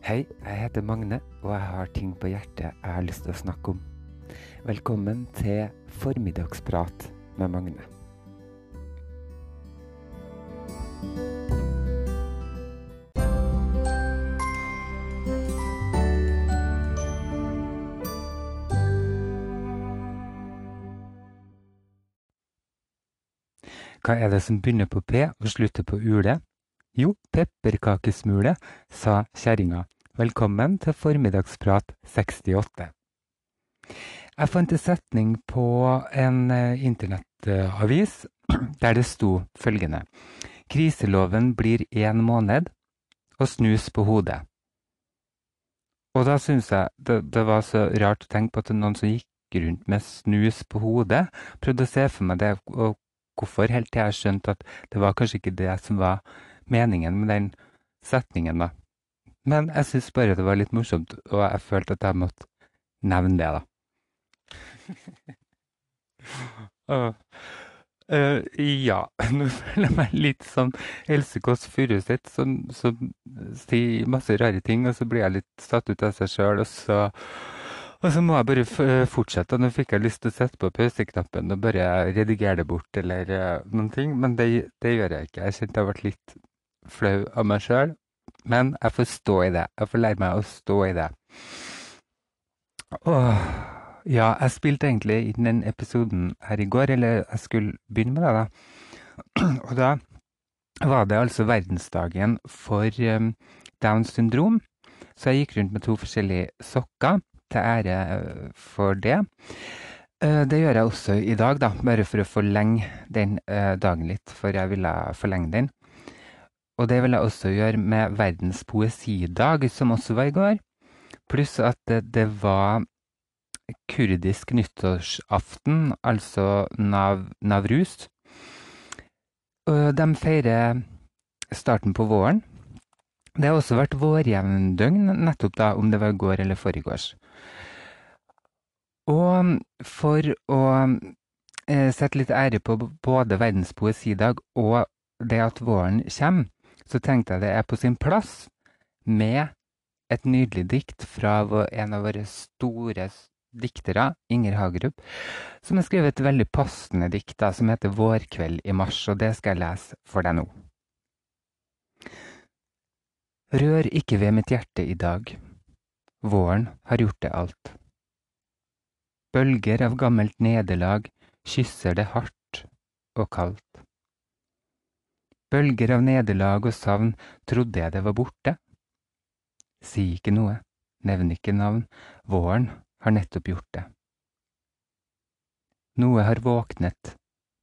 Hei, jeg heter Magne, og jeg har ting på hjertet jeg har lyst til å snakke om. Velkommen til Formiddagsprat med Magne. Hva er det som begynner på P og slutter på ule? Jo, pepperkakesmule, sa kjerringa. Velkommen til Formiddagsprat 68. Jeg fant en setning på en eh, internettavis der det sto følgende Kriseloven blir én måned og snus på hodet. Og da syns jeg det, det, var så rart å tenke på at noen som gikk rundt med snus på hodet. Prøvde å se for meg det, og hvorfor, helt til jeg skjønte at det var kanskje ikke det som var meningen med den setningen, da. Men jeg syns bare det var litt morsomt, og jeg følte at jeg måtte nevne det, da. uh, uh, ja, nå føler jeg meg litt som Else Kåss Furuseth, som, som, sier masse rare ting, og så blir jeg litt satt ut av seg sjøl, og så og så må jeg bare fortsette. Nå fikk jeg lyst til å sette på pauseknappen og bare redigere det bort eller uh, noen ting, men det, det, gjør jeg ikke. Jeg kjente jeg ble litt flau av meg sjøl, men jeg får stå i det. Jeg får lære meg å stå i det. Åh, ja, jeg spilte egentlig inn den episoden her i går, eller jeg skulle begynne med det, da. Og da var det altså verdensdagen for um, Downs syndrom, så jeg gikk rundt med to forskjellige sokker til ære for det. Uh, det gjør jeg også i dag, da, bare for å forlenge den uh, dagen litt, for jeg ville forlenge den. Og det vil jeg også gjøre med verdens poesidag, som også var i går. Pluss at det, det var kurdisk nyttårsaften, altså Nav, Navruz. De feirer starten på våren. Det har også vært vårjevndøgn, nettopp da, om det var i går eller foregårs. Og for å eh, sette litt ære på både verdens poesidag og det at våren kommer, så tenkte jeg det er på sin plass med et nydelig dikt fra en av våre store diktere, Inger Hagerup, som har skrevet et veldig passende dikt som heter 'Vårkveld i mars', og det skal jeg lese for deg nå. Rør ikke ved mitt hjerte i dag, våren har gjort det alt. Bølger av gammelt nederlag kysser det hardt og kaldt. Bølger av nederlag og savn trodde jeg det var borte. Si ikke noe, nevn ikke navn, våren har nettopp gjort det. Noe har våknet,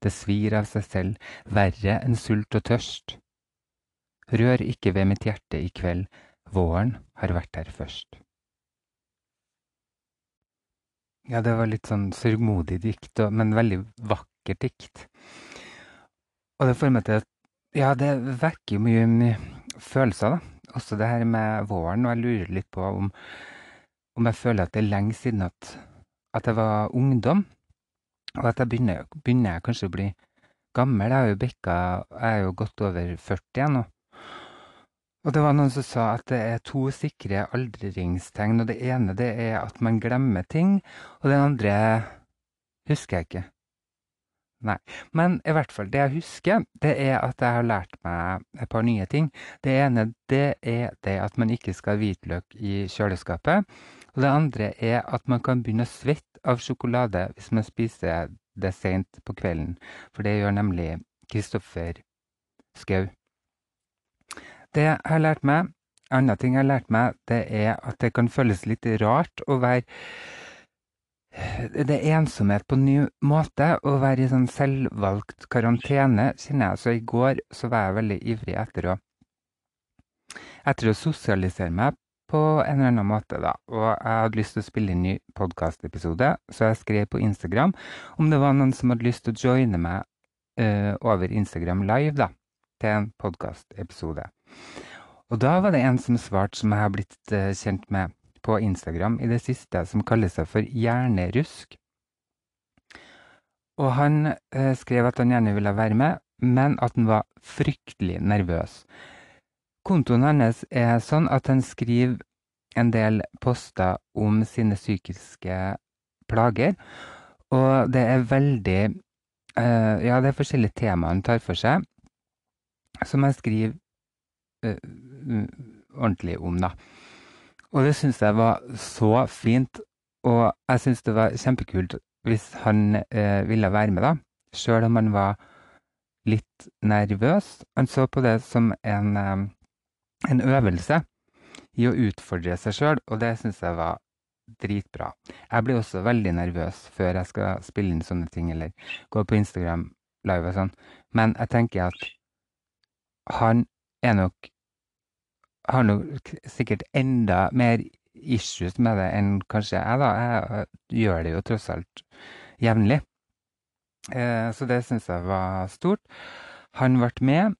det svir av seg selv, verre enn sult og tørst. Rør ikke ved mitt hjerte i kveld, våren har vært her først. Ja, det var litt sånn sørgmodig dikt, men veldig vakkert dikt. Og det får meg til ja, det vekker jo mye, mye følelser, da. Også det her med våren, og jeg lurer litt på om, om jeg føler at det er lenge siden at, at jeg var ungdom. Og at jeg begynner, begynner jeg kanskje å bli gammel. Jeg er jo bikka jeg er jo godt over 40 igjen nå. Og det var noen som sa at det er to sikre aldringstegn. Og det ene det er at man glemmer ting, og det andre husker jeg ikke. Nei. Men i hvert fall, det jeg husker, det er at jeg har lært meg et par nye ting. Det ene det er det at man ikke skal ha hvitløk i kjøleskapet. Og det andre er at man kan begynne å svette av sjokolade hvis man spiser det sent på kvelden. For det gjør nemlig Kristoffer Skau. Det jeg har lært meg, andre ting jeg har lært meg, det er at det kan føles litt rart å være det er ensomhet på en ny måte. Å være i sånn selvvalgt karantene, kjenner jeg. Så i går så var jeg veldig ivrig etter å, etter å sosialisere meg på en eller annen måte, da. Og jeg hadde lyst til å spille inn ny podkastepisode, så jeg skrev på Instagram om det var noen som hadde lyst til å joine meg uh, over Instagram live, da, til en podkastepisode. Og da var det en som svarte, som jeg har blitt uh, kjent med på Instagram i det siste som kaller seg for Hjernerusk. Og han eh, skrev at han gjerne ville være med, men at han var fryktelig nervøs. Kontoen hans er sånn at han skriver en del poster om sine psykiske plager. Og det er veldig eh, Ja, det er forskjellige temaer han tar for seg, som han skriver eh, ordentlig om, da. Og det syns jeg var så fint, og jeg syns det var kjempekult hvis han eh, ville være med, da. Sjøl om han var litt nervøs. Han så på det som en, en øvelse i å utfordre seg sjøl, og det syns jeg var dritbra. Jeg blir også veldig nervøs før jeg skal spille inn sånne ting, eller gå på Instagram live og sånn, men jeg tenker at han er nok Har nok sikkert enda mer issues med det enn kanskje jeg, da. Jeg gjør det jo tross alt jevnlig. Eh, så det syns jeg var stort. Han ble med,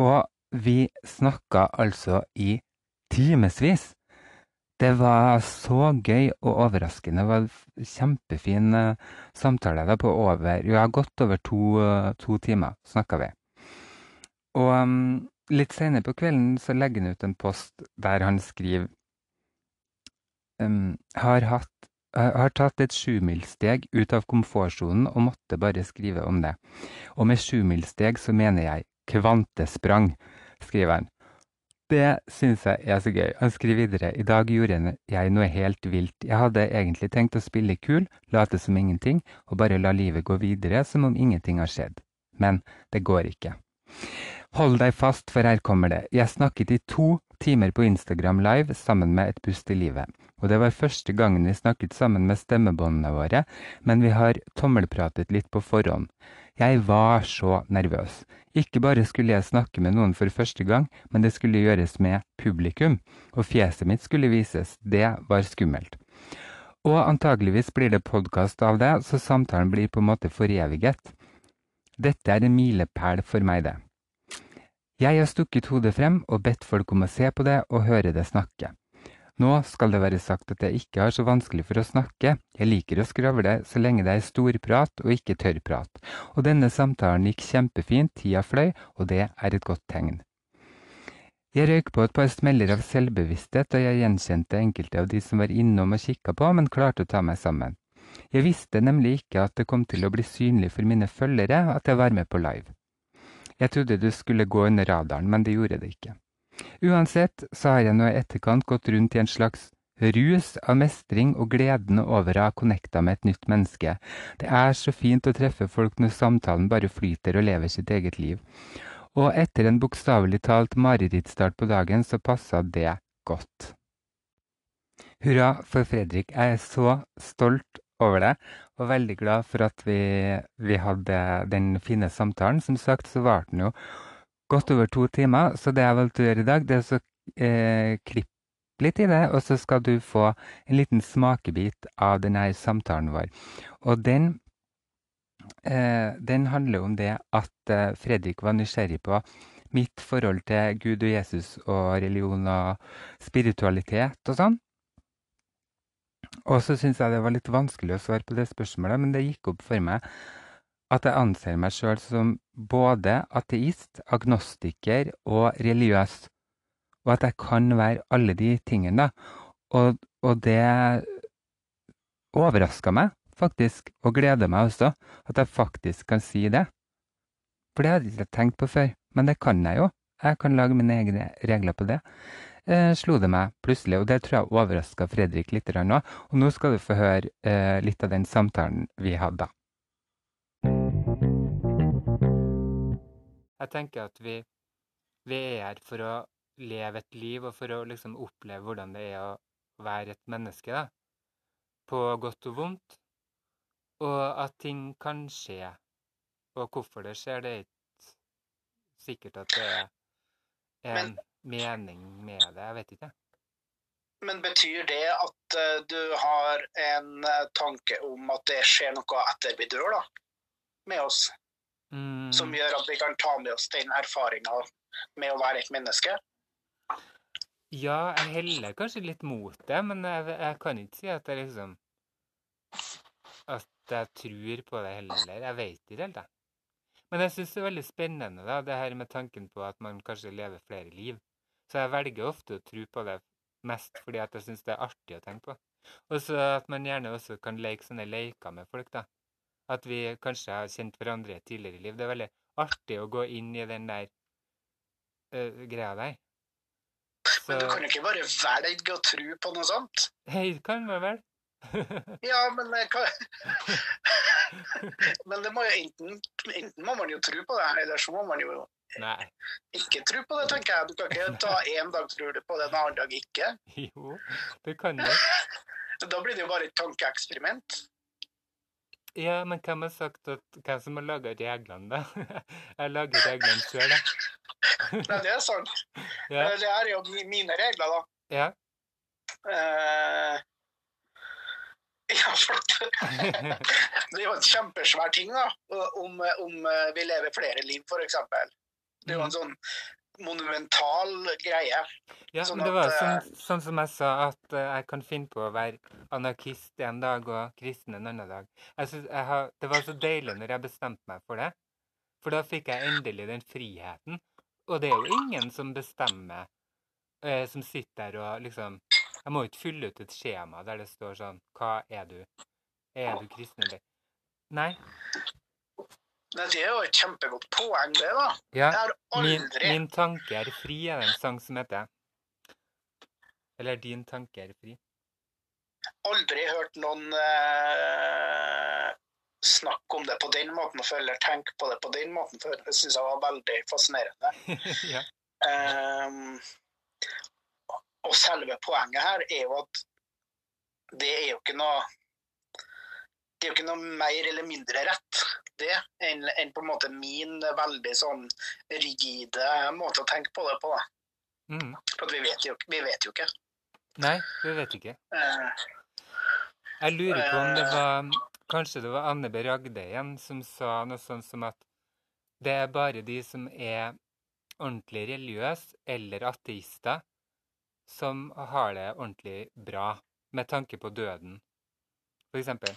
og vi snakka altså i timevis. Det var så gøy og overraskende. Det var en kjempefin uh, samtale da, på over Ja, godt over to, uh, to timer snakka vi. Og um, litt senere på kvelden så legger han ut en post der han skriver um, har, hatt, har tatt et sjumilssteg ut av komfortsonen og måtte bare skrive om det. Og med sjumilssteg så mener jeg kvantesprang, skriver han. Det syns jeg er så gøy. Han skriver videre i dag gjorde jeg noe helt vilt. Jeg hadde egentlig tenkt å spille kul, late som ingenting og bare la livet gå videre som om ingenting har skjedd. Men det går ikke. Hold deg fast, for her kommer det. Jeg snakket i to timer på Instagram Live sammen med Et pust i livet. Og det var første gangen vi snakket sammen med stemmebåndene våre, men vi har tommelpratet litt på forhånd. Jeg var så nervøs. Ikke bare skulle jeg snakke med noen for første gang, men det skulle gjøres med publikum, og fjeset mitt skulle vises. Det var skummelt. Og antageligvis blir det podkast av det, så samtalen blir på en måte foreviget. Dette er en milepæl for meg, det. Jeg har stukket hodet frem og bedt folk om å se på det og høre det snakke. Nå skal det være sagt at jeg ikke har så vanskelig for å snakke, jeg liker å skravle så lenge det er storprat og ikke tørrprat, og denne samtalen gikk kjempefint, tida fløy, og det er et godt tegn. Jeg røyk på et par smeller av selvbevissthet, og jeg gjenkjente enkelte av de som var innom og kikka på, men klarte å ta meg sammen. Jeg visste nemlig ikke at det kom til å bli synlig for mine følgere at jeg var med på live. Jeg trodde du skulle gå under radaren, men det gjorde det ikke. Uansett så har jeg nå i etterkant gått rundt i en slags rus av mestring og gleden over å ha connecta med et nytt menneske. Det er så fint å treffe folk når samtalen bare flyter og lever sitt eget liv. Og etter en bokstavelig talt marerittstart på dagen, så passa det godt. Hurra for Fredrik. Jeg er så stolt over det, og veldig glad for at vi, vi hadde den fine samtalen. Som sagt så varte den jo godt over to timer. Så det jeg valgte å gjøre i dag, det er å eh, klippe litt i det, og så skal du få en liten smakebit av denne samtalen vår. Og den, eh, den handler om det at eh, Fredrik var nysgjerrig på mitt forhold til Gud og Jesus og religion og spiritualitet og sånn. Og så syns jeg det var litt vanskelig å svare på det spørsmålet, men det gikk opp for meg at jeg anser meg sjøl som både ateist, agnostiker og religiøs. Og at jeg kan være alle de tingene. Og, og det overraska meg faktisk, og gleder meg også, at jeg faktisk kan si det. For det hadde jeg ikke tenkt på før, men det kan jeg jo. Jeg kan lage mine egne regler på det. Eh, slo det meg plutselig, og det tror jeg overraska Fredrik litt nå. Og nå skal du få høre eh, litt av den samtalen vi hadde. Jeg tenker at vi, vi, er her for å leve et liv, og for å liksom oppleve hvordan det er å være et menneske. da. På godt og vondt. Og at ting kan skje. Og hvorfor det skjer, det er ikke sikkert at det er en men, mening med det. Jeg vet ikke. Men betyr det at uh, du har en uh, tanke om at det skjer noe etter vi dør, da? Med oss? Mm. Som gjør at vi kan ta med oss den erfaringa med å være et menneske? Ja, jeg heller kanskje litt mot det, men jeg, jeg kan ikke si at jeg liksom At jeg tror på det heller. Jeg vet ikke helt, jeg. Men jeg syns det er veldig spennende, da, det her med tanken på at man kanskje lever flere liv. Så jeg velger ofte å tro på det mest fordi at jeg syns det er artig å tenke på. Og så at man gjerne også kan leke sånne leker med folk, da. At vi kanskje har kjent hverandre tidligere i liv. Det er veldig artig å gå inn i den der uh, greia der. Så... Men du kan jo ikke bare velge å tro på noe sånt? Hei, kan man vel? ja, men kan... Men det må jo enten, enten må man jo tro på det, eller så må man jo Nei. Ikke tro på det, tenker jeg. Du kan ikke ta én dag tror du på det, en annen dag ikke. Jo, det kan du. da blir det jo bare et tankeeksperiment. Ja, men hvem har sagt at hvem som har laga reglene, da? Jeg lager reglene sjøl, jeg. Nei, det er sant. Ja. Det er jo mine regler, da. Ja. Uh, ja, for det er jo en kjempesvær ting, da. Om, om vi lever flere liv, f.eks. Det er jo en mm. sånn monumental greie. Ja, sånn men det var at, sånn, eh, sånn, som jeg sa, at uh, jeg kan finne på å være anarkist en dag og kristen en annen dag. Jeg synes jeg har, det var så deilig når jeg bestemte meg for det. For da fikk jeg endelig den friheten. Og det er jo ingen som bestemmer, eh, som sitter der og liksom Jeg må ikke fylle ut et skjema der det står sånn Hva er du? Er du kristen eller Nei. Det er jo et kjempegodt poeng, det, da. Ja, aldri... min, min, tanke er fri er en sang som heter. Eller Din tanke er fri. Aldri hørt noen eh, snakke om det på den måten før, eller tenke på det på den måten før. Det syns jeg var veldig fascinerende. ja. um, og selve poenget her er jo at det er jo ikke noe Det er jo ikke noe mer eller mindre rett det enn, en på en måte min veldig sånn rigide måte å tenke på det på. da. Mm. For vi vet, jo, vi vet jo ikke. Nei, vi vet ikke. Uh, jeg lurer på om det eh. var Kanskje det var Anne B. Ragde igjen som sa noe sånt som at det er bare de som er ordentlig religiøse eller ateister, som har det ordentlig bra med tanke på døden. Eh,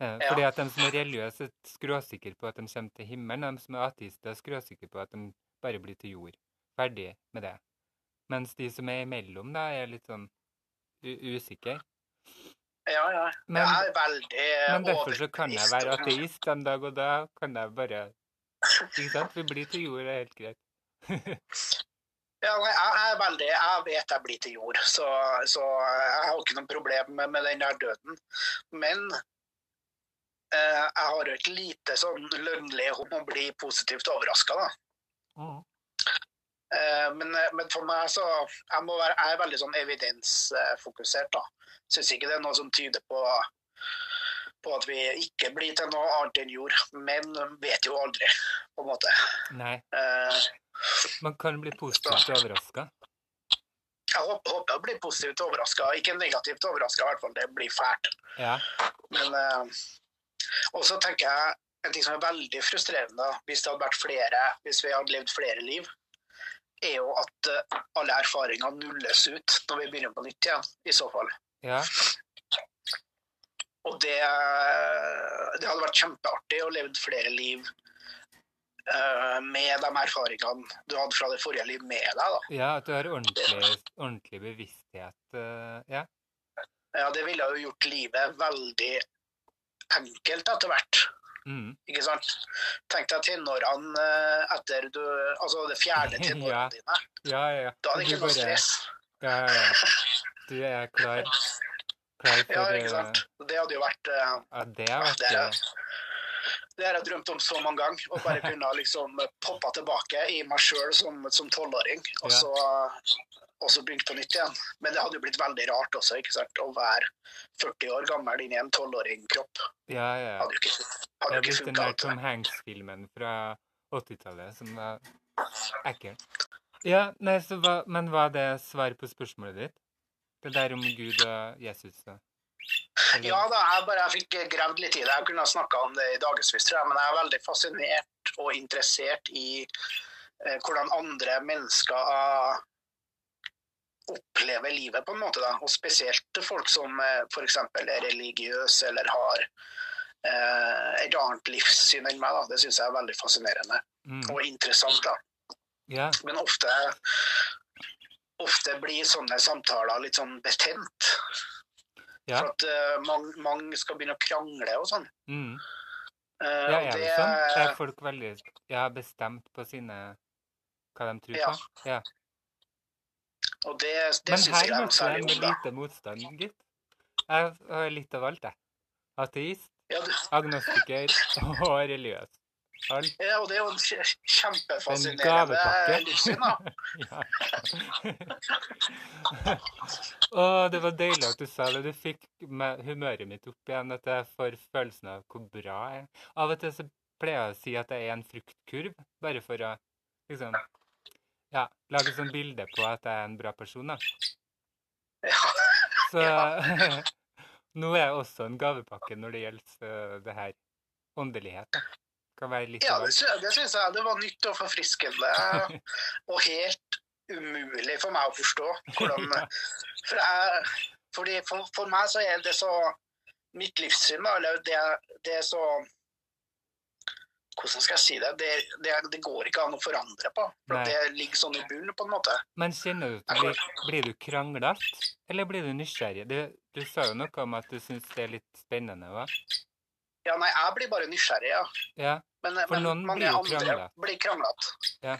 fordi at de som er religiøse, er skråsikre på at de kommer til himmelen. De som er ateister, er skråsikre på at de bare blir til jord. Ferdig med det. Mens de som er imellom, da, er litt sånn usikre. Ja, ja. Men, jeg er veldig Men derfor så kan jeg være ateist en dag, og da kan jeg bare Ikke sant? Vi blir til jord, det er helt greit. Ja, jeg er veldig, jeg vet jeg blir til jord, så, så jeg har ikke noe problem med, med den der døden. Men Eh, jeg har jo et lite sånn lønnlig om å bli positivt overraska, da. Mm. Men, eh, men, for meg så jeg, være, jeg er veldig sånn evidensfokusert. da. Syns ikke det er noe som tyder på, på at vi ikke blir til noe annet enn jord. Men vet jo aldri, på en måte. Nei. Uh, Man kan bli positivt overraska? Jeg håper, håper jeg blir positivt overraska. Ikke negativt overraska, i hvert fall. Det blir fælt. Ja. Men uh, og så tenker jeg en ting som er veldig frustrerende hvis det hadde vært flere, hvis vi hadde levd flere liv, er jo at eh, alle erfaringer nulles ut når vi begynner på nytt igjen, i så fall. Ja. Og det, det hadde vært kjempeartig å leve flere liv uh, med de erfaringene du hadde fra det forrige liv med deg. da. Ja, at du har ordentlig, ordentlig bevissthet. Uh, ja. ja, det ville jo gjort livet veldig enkelt etter hvert. Mm. Ikke sant? Tenk deg tenårene eh, etter du Altså det fjerde tenårene ja. dine. Ja, ja, ja. Da er det ikke noe stress. Ja, ja, ja. Du er klar, klar for Ja, ikke sant. Det hadde jo vært uh, Ja, det har vært det, det har jeg drømt om så mange ganger. Å bare kunne liksom poppe tilbake i meg sjøl som tolvåring. Og så og så begynte på nytt igjen. Men det hadde jo blitt veldig rart også, ikke sant, å være 40 år gammel inn i en tolvåring-kropp. Ja, ja. Hadde jo ikke, hadde det er blitt den der Tom Hanks-filmen fra 80-tallet som var ekkel. Ja, nei, så hva, men var det svar på spørsmålet ditt? Det der om Gud og Jesus? Da? Ja da, jeg bare jeg fikk gravd litt i det. Jeg kunne ha snakka om det i dagevis, men jeg er veldig fascinert og interessert i eh, hvordan andre mennesker har opplever livet, på en måte. da, Og spesielt folk som eh, f.eks. er religiøse eller har eh, et annet livssyn enn meg. da, Det syns jeg er veldig fascinerende mm. og interessant. da. Yeah. Men ofte ofte blir sånne samtaler litt sånn betent. Yeah. For at uh, mange, mange skal begynne å krangle og sånn. Mm. Uh, ja, er det, det sånn? Er folk veldig ja, bestemt på sine hva de tror ja. på? Ja. Og det, det syns jeg er særlig Men her møtte jeg med lite motstand, gitt. Jeg har litt av alt, jeg. Ateist, ja, du... agnostiker og religiøs. Alt. Ja, og det er jo en kjempefascinerende livssyn, da. Å, det var deilig at du sa det. Du fikk humøret mitt opp igjen. At jeg får følelsen av hvor bra jeg er. Av og til så pleier jeg å si at jeg er en fruktkurv, bare for å liksom ja, lage sånn bilde på at jeg er en bra person, da. Ja. Så nå er jeg også en gavepakke når det gjelder det her åndelighet. da. Kan være litt ja, det, det syns jeg det var nytt og forfriskende. og helt umulig for meg å forstå. Hvordan, for, jeg, fordi for, for, meg så er det så Mitt livssyn, eller det, det er så hvordan skal jeg si det? Det, det, det går ikke an å forandre på. For Nei. det ligger sånn i bunnen, på en måte. Men kjenner du, blir, blir du kranglete, eller blir du nysgjerrig? Du, du sa jo noe om at du syns det er litt spennende, hva? Ja, nei, jeg blir bare nysgjerrig, ja. ja. Men, men mange blir andre kranglet. blir kranglete. Ja.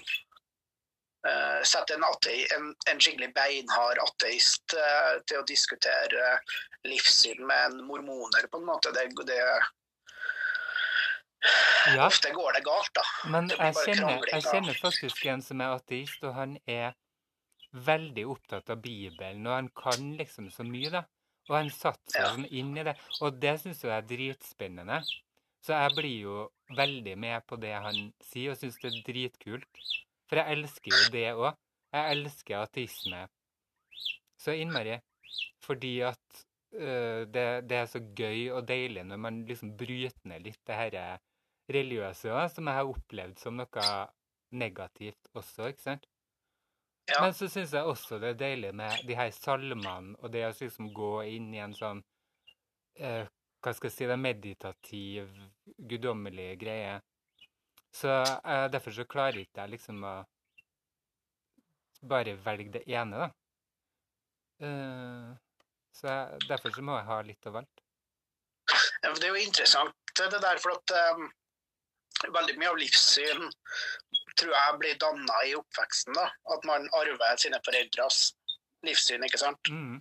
Uh, Sett en, atei, en, en, skikkelig beinhard ateist uh, til å diskutere uh, livssyn med en mormoner, på en måte. Det, det, ja. Ofte går det galt, da. Men jeg kjenner, jeg kjenner, faktisk en som er ateist, og han er veldig opptatt av Bibelen, og han kan liksom så mye, da. Og han satte seg ja. sånn inn i det. Og det syns jeg er dritspennende. Så jeg blir jo veldig med på det han sier, og syns det er dritkult. For jeg elsker jo det òg. Jeg elsker ateisme så innmari. Fordi at uh, det, det, er så gøy og deilig når man liksom bryter ned litt det herre religiøse òg, som jeg har opplevd som noe negativt også, ikke sant? Ja. Men så syns jeg også det er deilig med de her salmene, og det å liksom gå inn i en sånn eh, Hva skal jeg si, det meditativ, guddommelig greie. Så eh, derfor så klarer ikke jeg liksom å bare velge det ene, da. Eh, så jeg, derfor så må jeg ha litt av alt. Det er jo interessant det der, for at um, veldig mye av livssyn tror jeg blir danna i oppveksten. da, At man arver sine foreldres livssyn, ikke sant? Mm.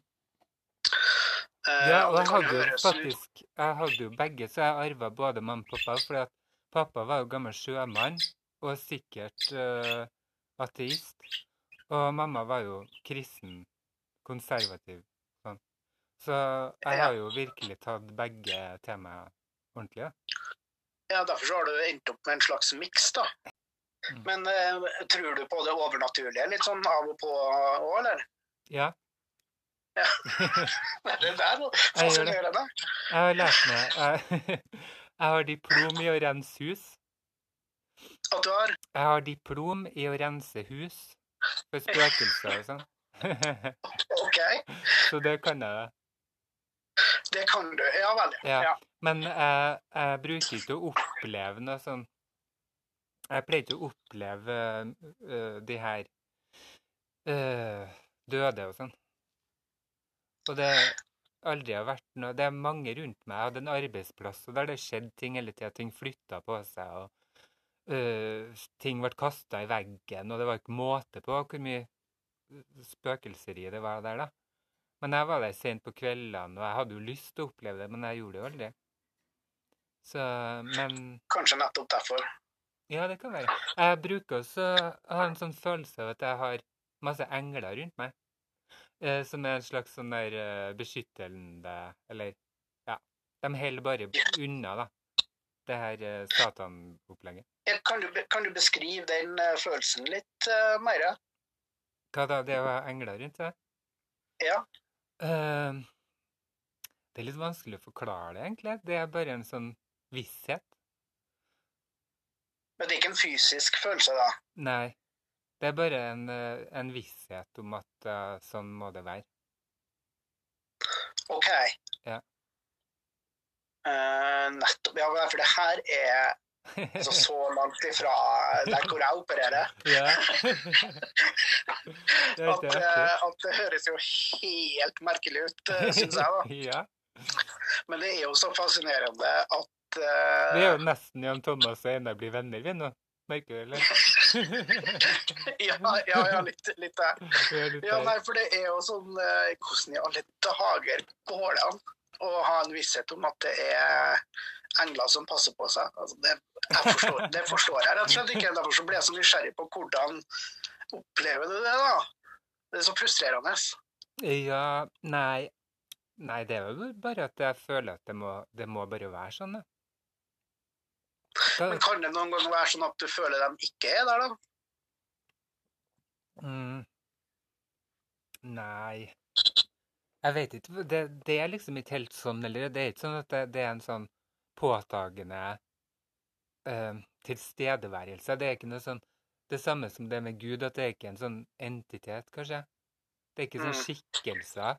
Uh, ja, og jeg hadde jo faktisk jeg hadde jo begge, så jeg arva både mamma og pappa. For at pappa var jo gammel sjømann og sikkert uh, ateist. Og mamma var jo kristen, konservativ. Sånn. Så jeg har jo virkelig tatt begge temaer ordentlig. Ja. Ja, Derfor har du endt opp med en slags miks, da. Mm. Men uh, tror du på det overnaturlige litt sånn av og på òg, eller? Ja. ja. det er gjøre fascinerende. Jeg har lært meg jeg, jeg har diplom i å rense hus. At du har? Jeg har diplom i å rense hus for spøkelser og sånn. OK. Så det kan jeg. Det kan du. Ja vel. Ja. ja. Men jeg, jeg, bruker ikke å oppleve noe sånn Jeg pleier ikke å oppleve uh, de her uh, døde og sånn. Og det aldri har vært noe Det er mange rundt meg. Jeg hadde en arbeidsplass og der det skjedde ting hele tida. Ting flytta på seg, og uh, ting ble kasta i veggen, og det var ikke måte på hvor mye spøkelseri det var der, da. Men jeg var der sent på kveldene, og jeg hadde jo lyst til å oppleve det, men jeg gjorde det jo aldri. Så, men Kanskje nettopp derfor. Ja, det kan være. Jeg bruker også å ha en sånn følelse av at jeg har masse engler rundt meg. Eh, som er en slags sånn der eh, beskyttende Eller ja. De holder bare unna, da. Det her eh, satanopplegget. Kan, kan, du beskrive den følelsen litt uh, mer? Hva da? Det å ha engler rundt seg? Ja. Uh, det er litt vanskelig å forklare det, egentlig. Det er bare en sånn visshet. Men det er ikke en fysisk følelse, da? Nei. Det er bare en, eh, en visshet om at uh, sånn må det være. OK. Ja. Uh, nettopp. Ja, for det her er altså så langt ifra der hvor jeg opererer. Ja. at, eh, at, det høres jo helt merkelig ut, eh, syns jeg, da. ja. Men det er jo så fascinerende at uh... Vi er jo nesten Jan Thomas og Einar blir venner, vi nå. Merker du, eller? ja, ja, ja, litt, litt der. Ja, nei, for det er jo sånn Hvordan i alle dager går det an å ha en visshet om at det er engler som passer på seg? Altså, det, forstår, det, forstår, jeg rett og slett ikke. Derfor så ble jeg så nysgjerrig på hvordan opplever du det, da? Det er så frustrerende. Ja, nei Nei, det er jo bare at jeg føler at det må, det må bare være sånn, da. Men kan det noen ganger være sånn at du føler de ikke er der, da? Mm. Nei Jeg vet ikke. Det, det, er liksom ikke helt sånn, eller det er ikke sånn at det, det er en sånn påtagende eh, tilstedeværelse. Det er ikke noe sånn det samme som det med Gud, at det er ikke en sånn entitet, kanskje. Det er ikke sånn mm. skikkelser.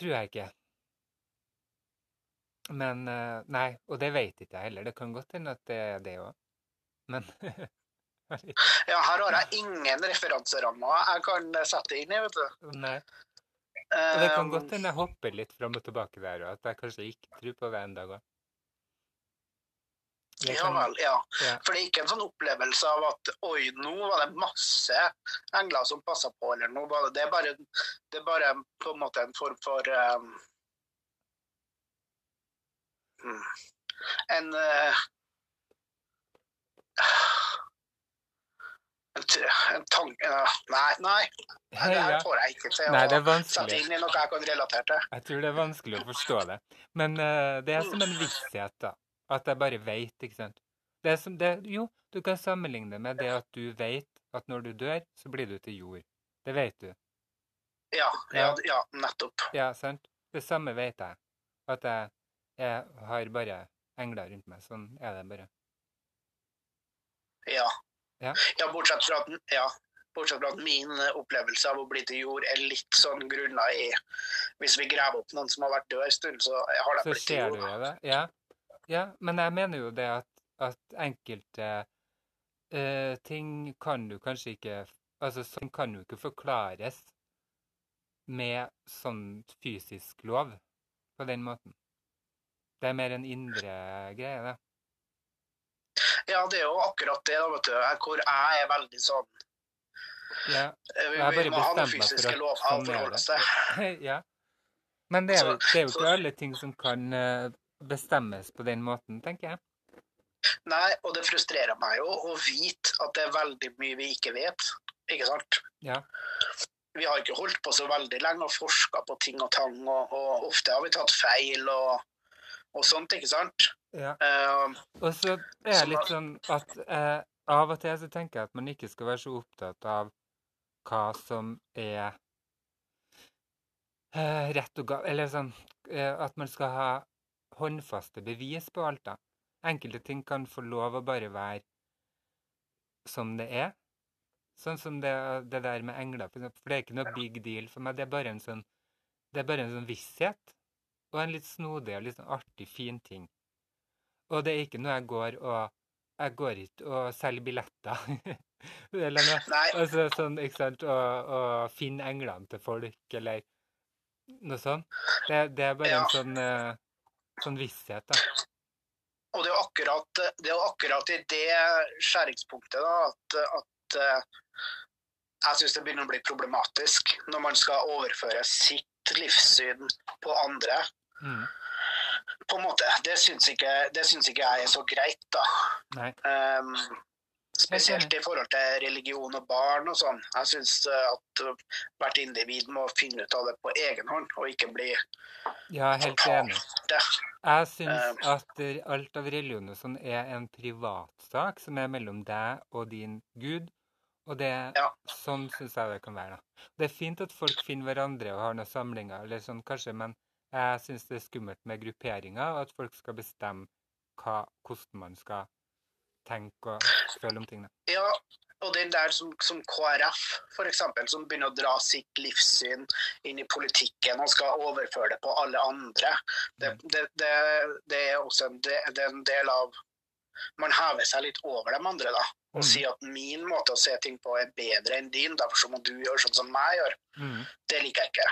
Tror jeg ikke. Men eh, Nei, og det vet ikke jeg heller. Det kan godt hende at det er det òg. Men Ja, her har jeg ingen referanserammer jeg kan sette inn i, vet du. Nei. Det kan godt hende jeg hopper litt fram og tilbake der, og at jeg kanskje ikke tror på det en dag òg. Ja vel, ja. ja. For det er ikke en sånn opplevelse av at oi, nå var det masse engler som passa på, eller noe. Det, det, er bare, det er bare på en måte en form for um, En uh, en, tang... Nei, nei. Det her får jeg ikke til nei, å sette inn i noe jeg kan relatere til. Jeg tror det er vanskelig å forstå det. Men uh, det er som en visshet, da. At jeg bare veit, ikke sant. Det som det, jo, du kan sammenligne med det at du veit at når du dør, så blir du til jord. Det vet du. Ja, ja, ja nettopp. Ja, sant. Det samme vet jeg. At jeg, jeg har bare engler rundt meg. Sånn er det bare. Ja. Ja, ja bortsett fra at ja, Bortsett fra at min opplevelse av å bli til jord er litt sånn grunna i Hvis vi graver opp noen som har vært død en stund, så har de blitt til jord. Så ser du det, ja. Ja, men jeg mener jo det at, at enkelte uh, ting kan du kanskje ikke Altså, sånn kan jo ikke forklares med sånn fysisk lov på den måten. Det er mer en indre greie, det. Ja, det er jo akkurat det, da, vet du. Hvor jeg er veldig sånn ja. Eh, vi, vi må ha noen fysiske lover å forholde oss til. ja. Men det er, jo, det er jo ikke alle ting som kan uh, bestemmes på den måten, tenker jeg. Nei, og det frustrerer meg jo å vite at det er veldig mye vi ikke vet, ikke sant? Ja. Vi har ikke holdt på så veldig lenge og forska på ting og tang, og, og, ofte har vi tatt feil og, og sånt, ikke sant? Ja. Uh, og så er det litt sånn at uh, av og til så tenker jeg at man ikke skal være så opptatt av hva som er uh, rett og galt Eller sånn at man skal ha håndfaste bevis på alt, da. Enkelte ting kan få lov å bare være som det er. Sånn som det, det der med engler, for. For det er ikke noe big deal for meg. Det er bare en sånn, det er bare en sånn visshet. Og en litt snodig og litt sånn artig, fin ting. Og det er ikke noe jeg går og Jeg går ikke og selger billetter. eller noe. Nei. Altså, sånn, ikke sant, og, og finne englene til folk, eller noe sånt. Det, det er bare ja. en sånn uh, Sånn visshet, da. Og det er jo akkurat, det er akkurat i det skjæringspunktet da, at, at uh, jeg syns det begynner å bli problematisk når man skal overføre sitt livssyn på andre. Mm. På en måte. Det syns ikke, ikke, jeg er så greit, da. Um, spesielt i forhold til religion og barn og sånn. Jeg syns at hvert individ må finne ut av det på egen hånd, og ikke bli ja, helt enig. Jeg syns eh. at alt av religion og sånn er en privatsak som er mellom deg og din gud. Og det, ja. sånn syns jeg det kan være. da. Det er fint at folk finner hverandre og har noen samlinger, eller sånn kanskje, men jeg syns det er skummelt med grupperinger, og at folk skal bestemme hva, hvordan man skal tenke og føle om tingene. Ja, og den der som, som KrF, f.eks., som begynner å dra sitt livssyn inn i politikken og skal overføre det på alle andre, det, mm. det, det, det er også en, en, del av man hever seg litt over de andre da, og mm. sier at min måte å se ting på er bedre enn din, derfor så må du gjøre sånn som meg gjør. Mm. Det liker jeg ikke.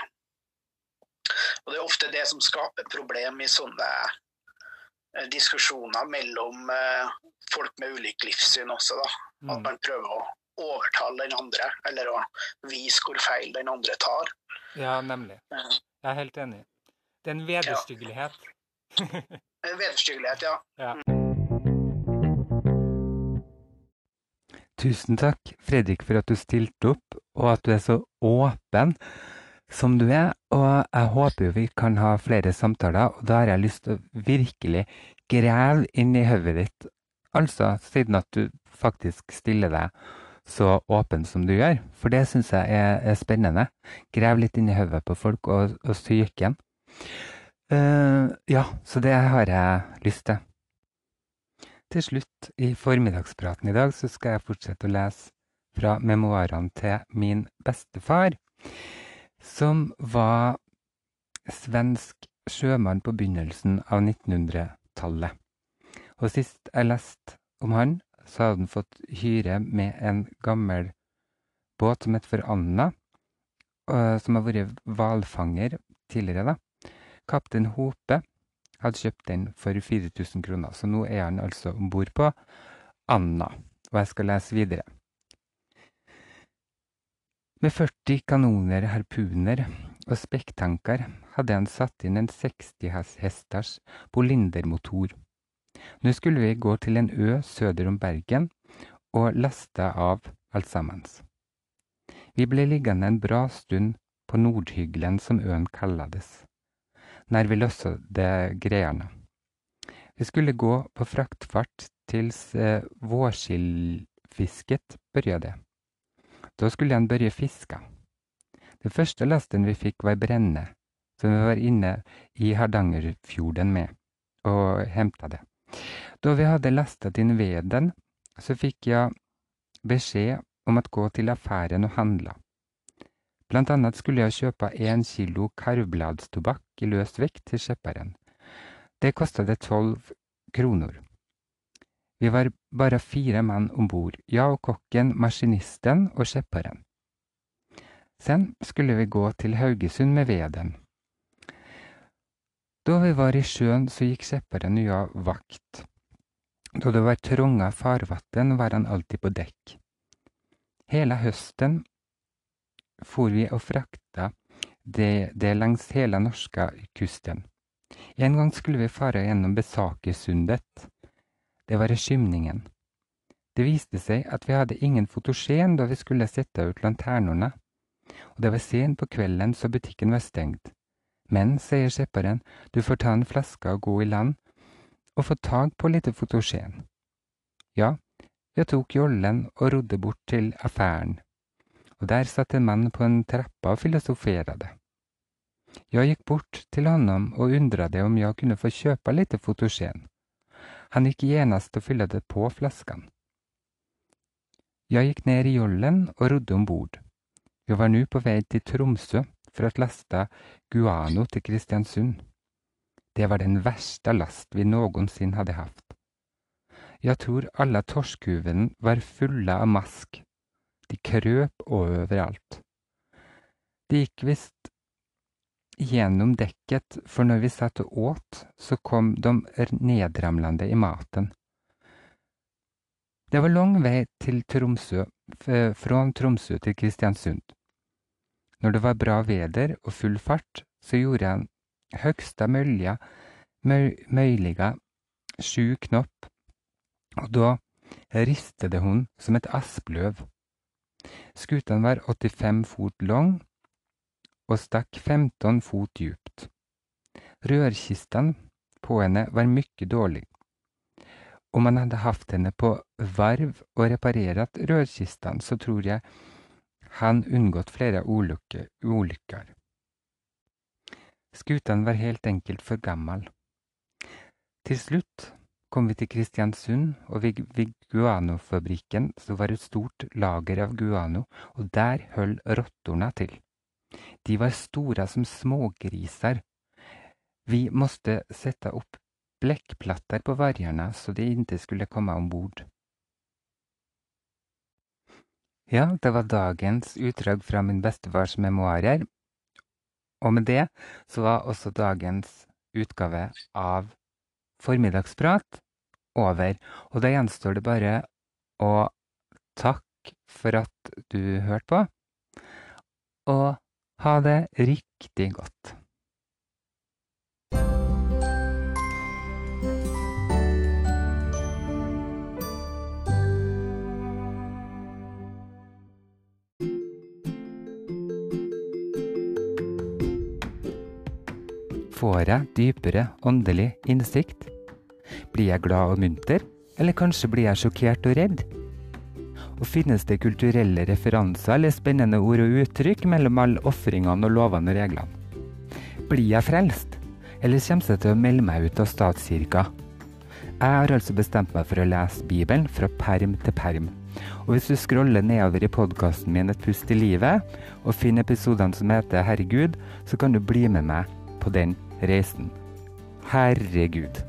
Og det er ofte det som skaper problem i sånne eh, diskusjoner mellom eh, folk med ulik livssyn også, da. Mm. At man prøver å overtale den andre, eller å vise hvor feil den andre tar. Ja, nemlig. Jeg er helt enig. Det er en vederstyggelighet. Ja. en vederstyggelighet, ja. ja. Tusen takk, Fredrik, for at du stilte opp, og at du er så åpen som du er. Og jeg håper jo vi kan ha flere samtaler, og da har jeg lyst til å virkelig grave inn i hodet ditt. Altså, siden at du faktisk stiller deg så åpen som du gjør. For det syns jeg er, er, spennende. Grav litt inn i hodet på folk og, og psyken. Uh, ja, så det har jeg lyst til. Til slutt, i formiddagspraten i dag, så skal jeg fortsette å lese fra memoarene til min bestefar, som var svensk sjømann på begynnelsen av 1900-tallet. Og sist jeg leste om han, så hadde han fått hyre med en gammel båt som het for Anna, som har vært hvalfanger tidligere. da. Kaptein Hope hadde kjøpt den for 4000 kroner, så nå er han altså om bord på Anna. Og jeg skal lese videre. Med 40 kanoner, harpuner og spekktanker hadde han satt inn en 60 hesters Bolindermotor. Nå skulle vi gå til en ø søder om Bergen og laste av alt sammen. Vi ble liggende en bra stund på Nordhyggelen, som øen kallades, når vi løste greiene. Vi skulle gå på fraktfart til eh, vårskildfisket børja Da skulle han børje fiske. Den første lasten vi fikk, var brenne, som vi var inne i Hardangerfjorden med og henta det. Da vi hadde lastet inn veden, så fikk jeg beskjed om å gå til affæren og handle. Blant annet skulle jeg kjøpe én kilo karvbladstobakk i løs vekt til kjøperen. Det kostet tolv kroner. Vi var bare fire mann om bord, jeg og kokken, maskinisten og skipperen. Sen skulle vi gå til Haugesund med veden. Da vi var i sjøen, så gikk skipperen og jeg vakt. Da det var trange farvann, var han alltid på dekk. Hele høsten for vi og frakta det, det langs hele norske kysten. En gang skulle vi fare gjennom Besakersundet. Det var i skymningen. Det viste seg at vi hadde ingen fotogen da vi skulle sette ut lanternene, og det var sent på kvelden så butikken var stengt. Men, sier skipperen, du får ta en flaske og gå i land og få tak på litt fotogen. Ja, jeg tok jollen og rodde bort til affæren, og der satt en mann på en trappa og filosoferte. Jeg gikk bort til honom og undret om jeg kunne få kjøpe litt fotogen. Han gikk genast og fylte på flaskan. Jeg gikk ned i jollen og rodde om bord. Jeg var nå på vei til Tromsø for å laste guano til Kristiansund. Det var den verste last vi noensinne hadde hatt. Jeg tror alle torskhuvene var fulle av mask. De krøp overalt. Det gikk visst gjennom dekket, for når vi satt og åt, så kom de nedramlende i maten. Det var lang vei til Tromsø, fra Tromsø til Kristiansund. Når det var bra veder og full fart, så gjorde han høgsta mølja møyliga sju knopp, og da ristede hun som et aspløv. Skutan var 85 fot lang og stakk 15 fot djupt. Rørkisten på henne var mye dårlig. Om man hadde hatt henne på varv og reparert rørkisten, så tror jeg han unngått flere ulykker. Skutan var helt enkelt for gammel. Til slutt kom vi til Kristiansund, og ved, ved Guano-fabrikken så var et stort lager av guano, og der holdt rottorna til. De var store som smågriser. Vi måtte sette opp blekkplatter på varene så de ikke skulle komme om bord. Ja, det var dagens utdrag fra min bestefars memoarer. Og med det så var også dagens utgave av Formiddagsprat over. Og da gjenstår det bare å takke for at du hørte på, og ha det riktig godt. Får jeg dypere åndelig innsikt? Blir jeg glad og munter, eller kanskje blir jeg sjokkert og redd? Og finnes det kulturelle referanser eller spennende ord og uttrykk mellom alle ofringene og lovene og reglene? Blir jeg frelst, eller kommer jeg til å melde meg ut av statskirka? Jeg har altså bestemt meg for å lese Bibelen fra perm til perm. Og hvis du scroller nedover i podkasten min Et pust i livet, og finner episodene som heter Herregud, så kan du bli med meg på den reisen. Herregud.